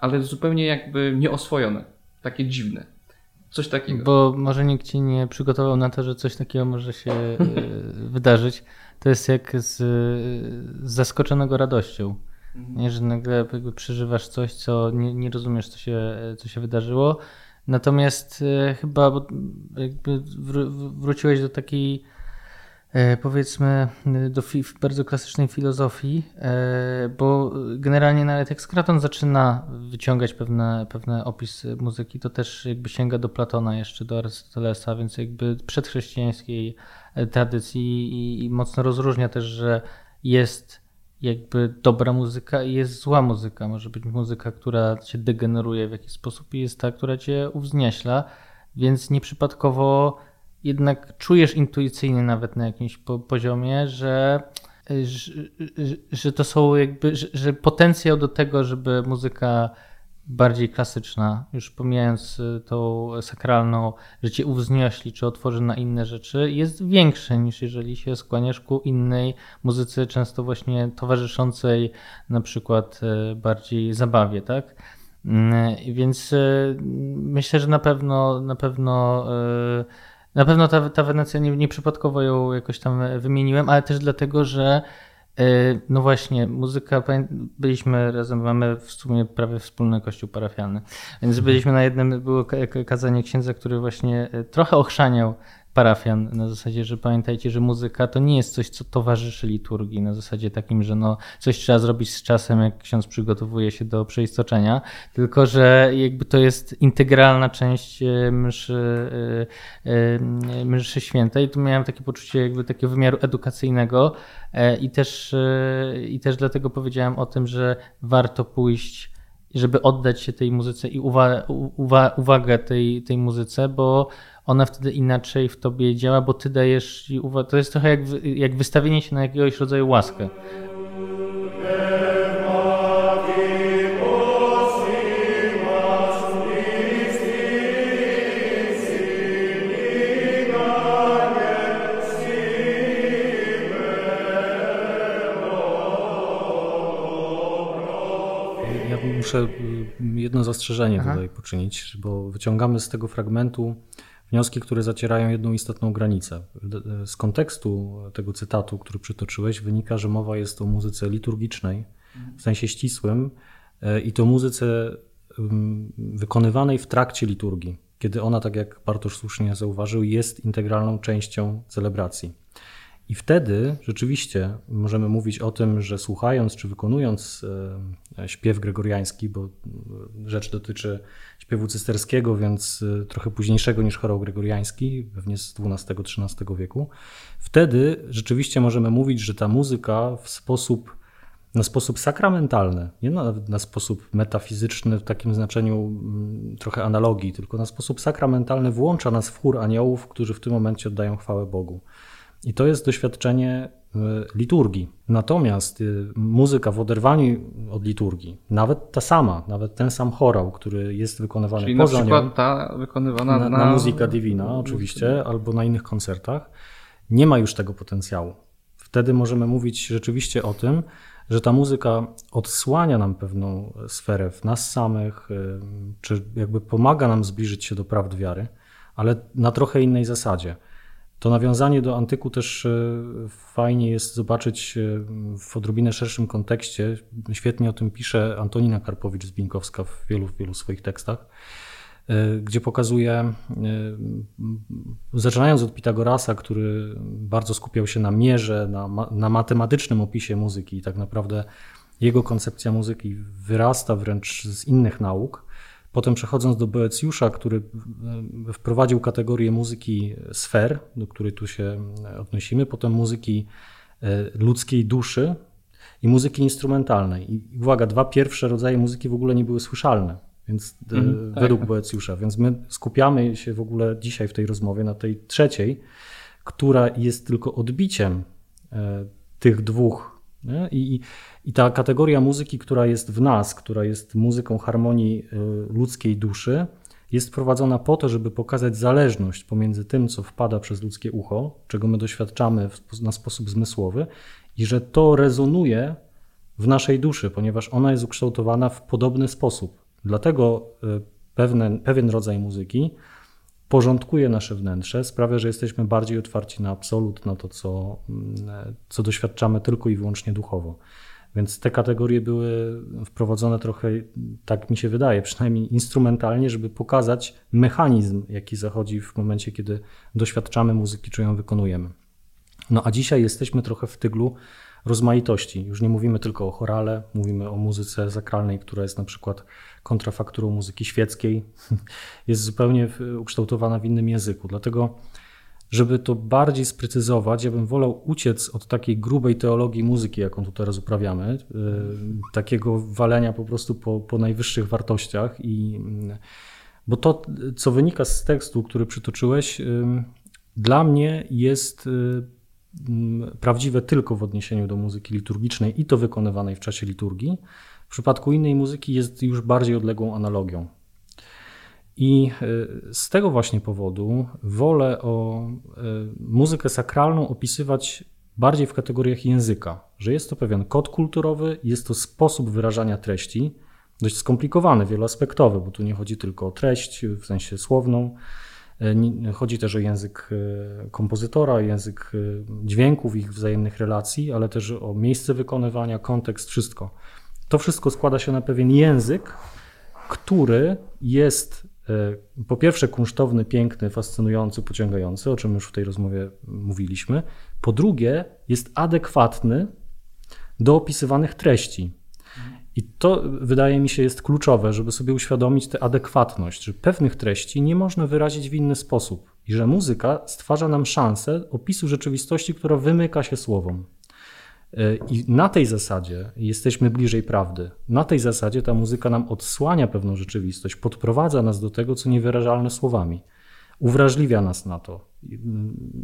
ale zupełnie jakby nieoswojone, takie dziwne. Coś takiego. Bo może nikt ci nie przygotował na to, że coś takiego może się e, wydarzyć. To jest jak z, z zaskoczonego radością. Mhm. Nie, że nagle jakby przeżywasz coś, co nie, nie rozumiesz, co się, co się wydarzyło. Natomiast e, chyba jakby wróciłeś do takiej E, powiedzmy do fi bardzo klasycznej filozofii, e, bo generalnie nawet jak Skraton zaczyna wyciągać pewne, pewne opisy muzyki, to też jakby sięga do Platona jeszcze, do Arystotelesa, więc jakby przedchrześcijańskiej e, tradycji i, i mocno rozróżnia też, że jest jakby dobra muzyka i jest zła muzyka. Może być muzyka, która cię degeneruje w jakiś sposób i jest ta, która cię uwznieśla, więc nieprzypadkowo jednak czujesz intuicyjnie nawet na jakimś poziomie, że, że, że to są jakby, że, że potencjał do tego, żeby muzyka bardziej klasyczna, już pomijając y, tą sakralną, że cię uwzniośli czy otworzy na inne rzeczy, jest większe niż jeżeli się skłaniasz ku innej muzyce, często właśnie towarzyszącej na przykład y, bardziej zabawie, tak? Więc y, myślę, że na pewno na pewno na pewno ta, ta Wenecja nie, nieprzypadkowo ją jakoś tam wymieniłem, ale też dlatego, że E, no właśnie, muzyka, byliśmy razem, mamy w sumie prawie wspólny kościół parafialny, więc byliśmy na jednym, było kazanie księdza, który właśnie e, trochę ochrzaniał parafian na zasadzie, że pamiętajcie, że muzyka to nie jest coś, co towarzyszy liturgii, na zasadzie takim, że no coś trzeba zrobić z czasem, jak ksiądz przygotowuje się do przeistoczenia, tylko że jakby to jest integralna część e, mszy, e, e, mszy świętej. Tu miałem takie poczucie jakby takiego wymiaru edukacyjnego i też, i też dlatego powiedziałem o tym, że warto pójść żeby oddać się tej muzyce i uwa uwa uwagę tej, tej muzyce, bo ona wtedy inaczej w tobie działa, bo ty dajesz To jest trochę jak, jak wystawienie się na jakiegoś rodzaju łaskę. Muszę jedno zastrzeżenie Aha. tutaj poczynić, bo wyciągamy z tego fragmentu wnioski, które zacierają jedną istotną granicę. Z kontekstu tego cytatu, który przytoczyłeś, wynika, że mowa jest o muzyce liturgicznej, w sensie ścisłym, e, i to muzyce wykonywanej w trakcie liturgii, kiedy ona, tak jak Bartosz słusznie zauważył, jest integralną częścią celebracji. I wtedy rzeczywiście możemy mówić o tym, że słuchając czy wykonując e, śpiew gregoriański, bo rzecz dotyczy śpiewu cysterskiego, więc y, trochę późniejszego niż chorał gregoriański, pewnie z XII-XIII wieku. Wtedy rzeczywiście możemy mówić, że ta muzyka w sposób, na sposób sakramentalny, nie na, na sposób metafizyczny w takim znaczeniu mm, trochę analogii, tylko na sposób sakramentalny włącza nas w chór aniołów, którzy w tym momencie oddają chwałę Bogu. I to jest doświadczenie liturgii. Natomiast e, muzyka w oderwaniu od liturgii, nawet ta sama, nawet ten sam chorał, który jest wykonywany Czyli poza na przykład nią, ta wykonywana na, na, na muzyka divina oczywiście, albo na innych koncertach, nie ma już tego potencjału. Wtedy możemy mówić rzeczywiście o tym, że ta muzyka odsłania nam pewną sferę w nas samych, e, czy jakby pomaga nam zbliżyć się do prawd wiary, ale na trochę innej zasadzie. To nawiązanie do antyku też e, fajnie jest zobaczyć e, w odrobinę szerszym kontekście. Świetnie o tym pisze Antonina Karpowicz-Zbinkowska w wielu, wielu swoich tekstach, e, gdzie pokazuje, zaczynając od Pitagorasa, który bardzo skupiał się na mierze, na, na matematycznym opisie muzyki i tak naprawdę jego koncepcja muzyki wyrasta wręcz z innych nauk, Potem przechodząc do Boecjusza, który e, wprowadził kategorię muzyki sfer, do której tu się odnosimy, potem muzyki e, ludzkiej duszy i muzyki instrumentalnej. I uwaga, dwa pierwsze rodzaje muzyki w ogóle nie były słyszalne, więc mm, według tak. Boecjusza. Więc my skupiamy się w ogóle dzisiaj w tej rozmowie na tej trzeciej, która jest tylko odbiciem tych dwóch. Nie? I, i ta kategoria muzyki, która jest w nas, która jest muzyką harmonii y, ludzkiej duszy, jest prowadzona po to, żeby pokazać zależność pomiędzy tym, co wpada przez ludzkie ucho, czego my doświadczamy na sposób zmysłowy, i że to rezonuje w naszej duszy, ponieważ ona jest ukształtowana w podobny sposób. Dlatego y, pewne, pewien rodzaj muzyki porządkuje nasze wnętrze, sprawia, że jesteśmy bardziej otwarci na absolut, na to, co, mm, co doświadczamy tylko i wyłącznie duchowo. Więc te kategorie były wprowadzone trochę, tak mi się wydaje, przynajmniej instrumentalnie, żeby pokazać mechanizm, jaki zachodzi w momencie, kiedy doświadczamy muzyki, czy ją wykonujemy. No a dzisiaj jesteśmy trochę w tyglu rozmaitości. Już nie mówimy tylko o chorale, mówimy o muzyce zakralnej, która jest na przykład kontrafakturą muzyki świeckiej, jest zupełnie ukształtowana w innym języku. Dlatego żeby to bardziej sprecyzować, ja bym wolał uciec od takiej grubej teologii muzyki, jaką tu teraz uprawiamy, y, takiego walenia po prostu po, po najwyższych wartościach i bo to, co wynika z tekstu, który przytoczyłeś, y, dla mnie jest y, prawdziwe tylko w odniesieniu do muzyki liturgicznej i to wykonywanej w czasie liturgii, przypadku innej muzyki jest już bardziej odległą analogią. I z tego właśnie powodu wolę o muzykę sakralną opisywać bardziej w kategoriach języka, że jest to pewien kod kulturowy, jest to sposób wyrażania treści, dość skomplikowany, wieloaspektowy, bo tu nie chodzi tylko o treść w sensie słowną, e, chodzi też o język e, kompozytora, język e, dźwięków, ich wzajemnych relacji, ale też o miejsce wykonywania, kontekst, wszystko. To wszystko składa się na pewien język, który jest po pierwsze kunsztowny, piękny, fascynujący, pociągający, o czym już w tej rozmowie mówiliśmy. Po drugie, jest adekwatny do opisywanych treści. I to wydaje mi się jest kluczowe, żeby sobie uświadomić tę adekwatność, że pewnych treści nie można wyrazić w inny sposób i że muzyka stwarza nam szansę opisu rzeczywistości, która wymyka się słowom. I na tej zasadzie jesteśmy bliżej prawdy. Na tej zasadzie ta muzyka nam odsłania pewną rzeczywistość, podprowadza nas do tego, co niewyrażalne słowami, uwrażliwia nas na to.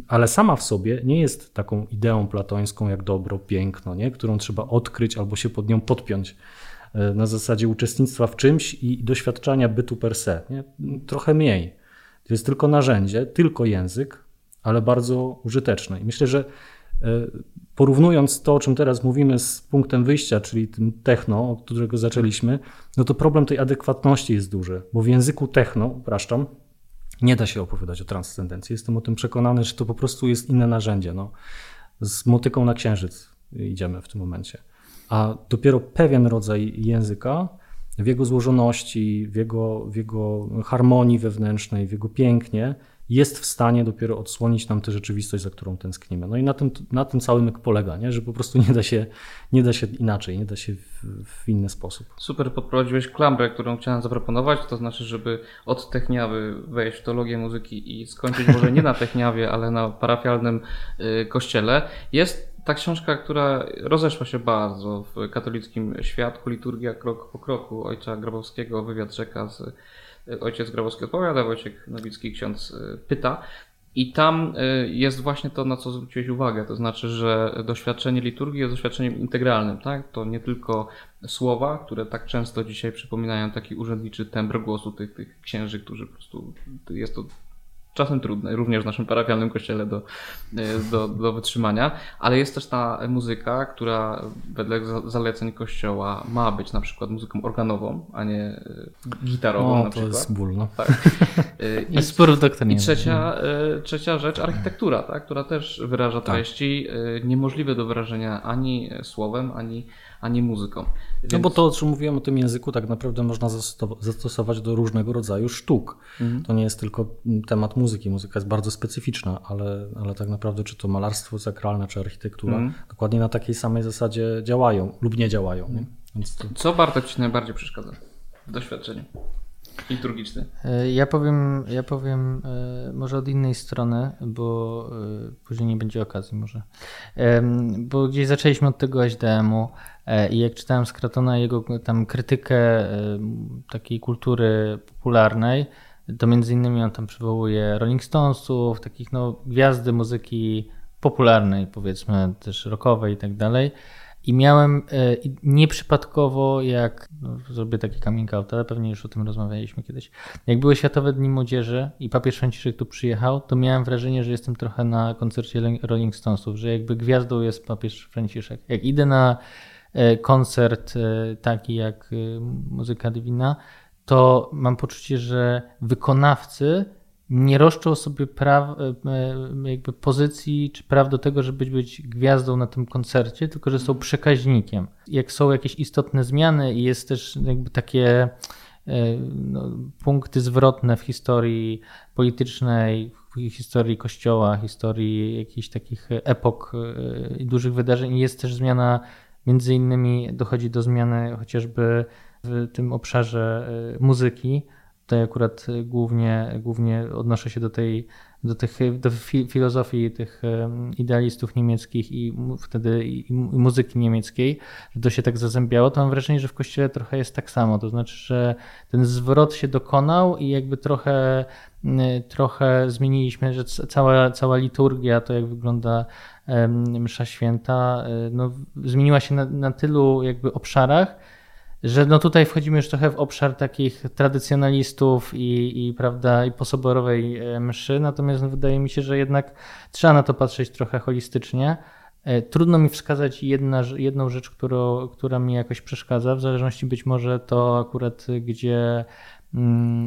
Ale sama w sobie nie jest taką ideą platońską jak dobro, piękno, nie? którą trzeba odkryć albo się pod nią podpiąć e, na zasadzie uczestnictwa w czymś i doświadczania bytu per se. Nie? Trochę mniej. To jest tylko narzędzie, tylko język, ale bardzo użyteczne. I myślę, że e, porównując to, o czym teraz mówimy z punktem wyjścia, czyli tym techno, od którego zaczęliśmy, no to problem tej adekwatności jest duży, bo w języku techno, upraszczam, nie da się opowiadać o transcendencji. Jestem o tym przekonany, że to po prostu jest inne narzędzie. No. Z motyką na księżyc idziemy w tym momencie. A dopiero pewien rodzaj języka, w jego złożoności, w jego, w jego harmonii wewnętrznej, w jego pięknie, jest w stanie dopiero odsłonić nam tę rzeczywistość, za którą tęsknimy. No i na tym, na tym całym polega, nie? że po prostu nie da się, nie da się inaczej, nie da się w, w inny sposób. Super podprowadziłeś klamrę, którą chciałem zaproponować, to znaczy, żeby od techniawy wejść w teologię muzyki i skończyć może nie na techniawie, ale na parafialnym y, kościele. Jest ta książka, która rozeszła się bardzo w katolickim świadku, liturgia krok po kroku ojca Grabowskiego, wywiad rzeka z ojciec Grabowski odpowiada, Wojciech Nowicki ksiądz y, pyta. I tam y, jest właśnie to, na co zwróciłeś uwagę, to znaczy, że doświadczenie liturgii jest doświadczeniem integralnym, tak? To nie tylko słowa, które tak często dzisiaj przypominają taki urzędniczy tembr głosu tych, tych księży, którzy po prostu, jest to czasem trudne, również w naszym parafialnym kościele do, e, do, do wytrzymania, ale jest też ta muzyka, która wedle zaleceń kościoła ma być na przykład muzyką organową, a nie e, gitarową o, na przykład. to jest ból, no. Tak. E, I, spór w I trzecia, trzecia rzecz, architektura, tak, która też wyraża tak. treści tak. niemożliwe do wyrażenia ani słowem, ani ani muzyką. Więc... No bo to, o czym mówiłem o tym języku, tak naprawdę można zastosować do różnego rodzaju sztuk. Mhm. To nie jest tylko temat muzyki. Muzyka jest bardzo specyficzna, ale, ale tak naprawdę czy to malarstwo sakralne, czy architektura, mhm. dokładnie na takiej samej zasadzie działają lub nie działają. Nie? To... Co Bartek Ci najbardziej przeszkadza w doświadczeniu? liturgiczny. E, ja powiem, ja powiem e, może od innej strony, bo e, później nie będzie okazji może. Bo gdzieś zaczęliśmy od tego SDM-u i jak czytałem Skratona jego tam krytykę takiej kultury popularnej, to między innymi on tam przywołuje Rolling Stonesów, takich no gwiazdy muzyki popularnej, powiedzmy też rockowej i tak dalej. I miałem e, nieprzypadkowo, jak no, zrobię taki coming out, ale pewnie już o tym rozmawialiśmy kiedyś. Jak były Światowe Dni Młodzieży i papież Franciszek tu przyjechał, to miałem wrażenie, że jestem trochę na koncercie Rolling Stonesów, że jakby gwiazdą jest papież Franciszek. Jak idę na e, koncert e, taki jak Muzyka Divina, to mam poczucie, że wykonawcy nie roszczą sobie praw, e, e, jakby pozycji czy praw do tego, żeby być gwiazdą na tym koncercie, tylko że są przekaźnikiem. Jak są jakieś istotne zmiany i jest też jakby takie e, no, punkty zwrotne w historii politycznej, w historii kościoła, historii jakichś takich epok i dużych wydarzeń, jest też zmiana, między innymi dochodzi do zmiany chociażby w tym obszarze muzyki Tutaj akurat głównie, głównie odnoszę się do tej do, tych, do filozofii tych idealistów niemieckich i wtedy i muzyki niemieckiej, że to się tak zazębiało, to mam wrażenie, że w kościele trochę jest tak samo. To znaczy, że ten zwrot się dokonał i jakby trochę, trochę zmieniliśmy, że cała, cała liturgia, to jak wygląda msza święta, e, no, zmieniła się na, na tylu jakby obszarach, że no tutaj wchodzimy już trochę w obszar takich tradycjonalistów i, i, prawda, i posoborowej e, mszy, natomiast wydaje mi się, że jednak trzeba na to patrzeć trochę holistycznie. E, trudno mi wskazać jedna, jedną rzecz, którą, która mi jakoś przeszkadza, w zależności być może to akurat gdzie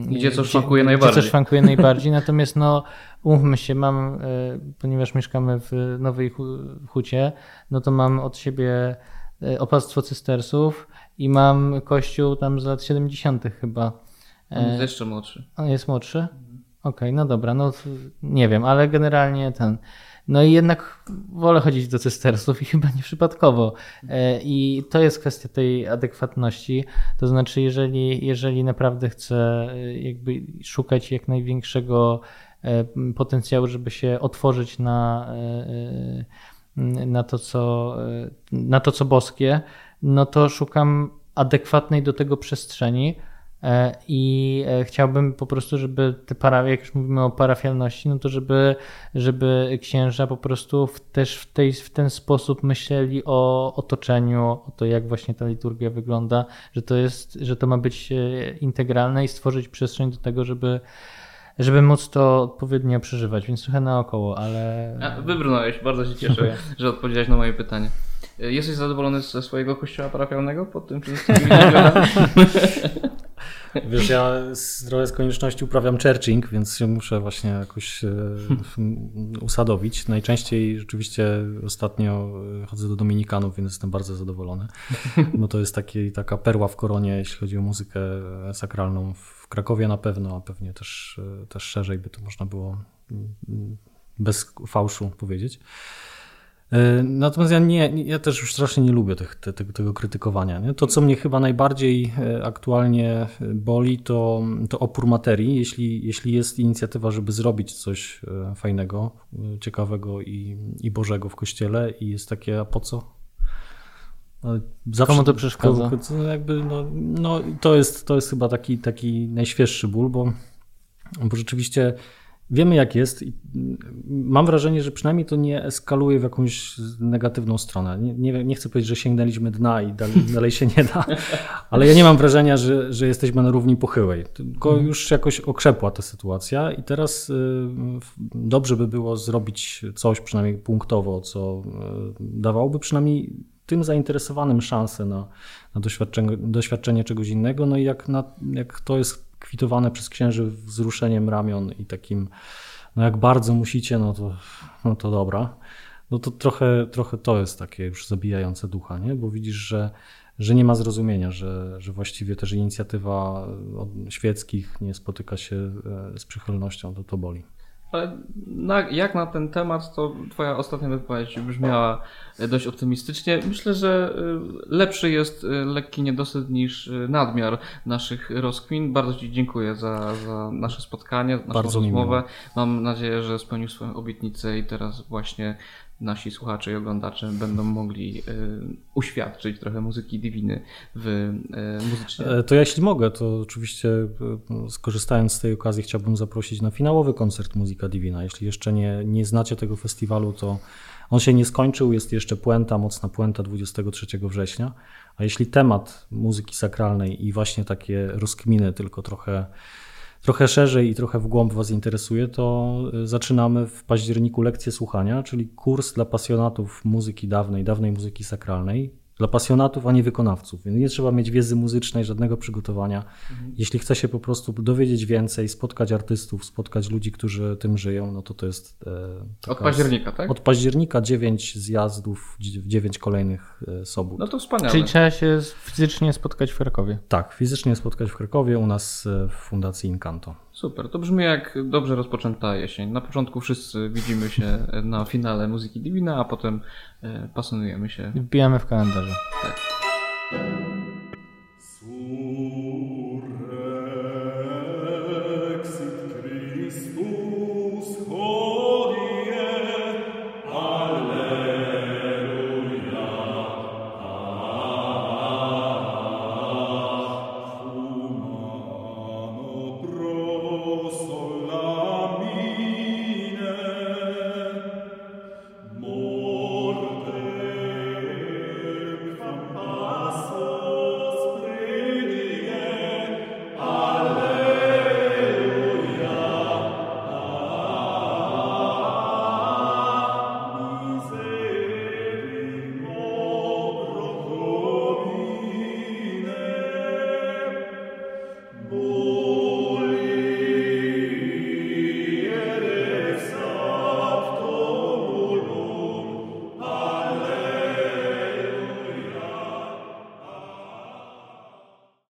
gdzie coś szwankuje najbardziej. Gdzie coś szwankuje najbardziej, natomiast no umówmy się, mam, e, ponieważ mieszkamy w Nowej Hucie, no to mam od siebie opastwo cystersów, i mam kościół tam z lat 70. chyba. On jest jeszcze młodszy. On jest młodszy? Okej, okay, no dobra, no nie wiem, ale generalnie ten. No i jednak wolę chodzić do cystersów i chyba nie przypadkowo. E, I to jest kwestia tej adekwatności. To znaczy, jeżeli, jeżeli naprawdę chcę e, jakby szukać jak największego e, potencjału, żeby się otworzyć na, na, to, co, na to, co boskie, no to szukam adekwatnej do tego przestrzeni i e, chciałbym po prostu, żeby te para, jak już mówimy o parafialności, no to żeby, żeby księża po prostu w, też w, tej, w ten sposób myśleli o otoczeniu, o to jak właśnie ta liturgia wygląda, że to jest, że to ma być e, integralne i stworzyć przestrzeń do tego, żeby żeby móc to odpowiednio przeżywać, więc trochę naokoło, ale... Wybrnąłeś, bardzo się cieszę, że odpowiedziałeś na moje pytanie. Jesteś zadowolony ze swojego kościoła parafialnego pod tym wszystkim Wiesz, ja trochę z konieczności uprawiam churching, więc się muszę właśnie jakoś e, usadowić. Najczęściej rzeczywiście ostatnio e, chodzę do Dominikanów, więc jestem bardzo zadowolony, bo to jest taki, taka perła w koronie, jeśli chodzi o muzykę sakralną w Krakowie na pewno, a pewnie też, e, też szerzej by to można było mm, bez fałszu powiedzieć. E, natomiast ja, nie, ja też już strasznie nie lubię tych, te, tego krytykowania. Nie? To, co mnie chyba najbardziej e, aktualnie boli, to, to opór materii. Jeśli, jeśli jest inicjatywa, żeby zrobić coś e, fajnego, ciekawego i, i Bożego w kościele, i jest takie, a po co? Zawsze, Komu to przeszkadza? Jakby, no, no, to, jest, to jest chyba taki, taki najświeższy ból, bo, bo rzeczywiście wiemy jak jest i mam wrażenie, że przynajmniej to nie eskaluje w jakąś negatywną stronę. Nie, nie, nie chcę powiedzieć, że sięgnęliśmy dna i dalej, dalej, się nie da, ale ja nie mam wrażenia, że, że jesteśmy na równi pochyłej, tylko mhm. już jakoś okrzepła ta sytuacja i teraz y, dobrze by było zrobić coś przynajmniej punktowo, co y, dawałoby przynajmniej tym zainteresowanym szansę na, na doświadczenie, doświadczenie czegoś innego, no i jak, na, jak to jest kwitowane przez księży wzruszeniem ramion i takim, no jak bardzo musicie, no to, no to dobra. No to trochę, trochę to jest takie już zabijające ducha, nie? bo widzisz, że, że nie ma zrozumienia, że, że właściwie też inicjatywa świeckich nie spotyka się e, z przychylnością, to to boli. Ale na, jak na ten temat, to Twoja ostatnia wypowiedź brzmiała dość optymistycznie. Myślę, że y, lepszy jest y, lekki niedosyt niż nadmiar naszych rozkmin. Bardzo Ci dziękuję za, za nasze spotkanie, naszą Bardzo rozmowę. Mam nadzieję, że spełnił swoją obietnicę i teraz właśnie nasi słuchacze i oglądacze będą mogli y, uświadczyć trochę muzyki Diviny w y, muzycznie. E, to jeśli mogę, to oczywiście y, skorzystając z tej okazji chciałbym zaprosić na finałowy koncert Muzyka Divina. Jeśli jeszcze nie, nie znacie tego festiwalu, to on się nie skończył, jest jeszcze puenta, mocna puenta 23 września. A jeśli temat muzyki sakralnej i właśnie takie rozkminy, tylko trochę trochę szerzej i trochę w głąb Was interesuje, to y, zaczynamy w październiku lekcję słuchania, czyli kurs dla pasjonatów muzyki dawnej, dawnej muzyki sakralnej dla pasjonatów, a nie wykonawców. Więc nie trzeba mieć wiedzy muzycznej, żadnego przygotowania. Mhm. Jeśli chce się po prostu dowiedzieć więcej, spotkać artystów, spotkać ludzi, którzy tym żyją, no to to jest. E, od października, tak? Od października dziewięć zjazdów, dziewięć kolejnych e, sobot. No to wspaniale. Czyli trzeba się fizycznie spotkać w Krakowie. Tak, fizycznie spotkać w Krakowie u nas e, w Fundacji Incanto. Super, to brzmi jak dobrze rozpoczęta jesień. Na początku wszyscy widzimy się na finale muzyki Divina, a potem e, pasjonujemy się. Wbijamy w kalendarzu. Tak.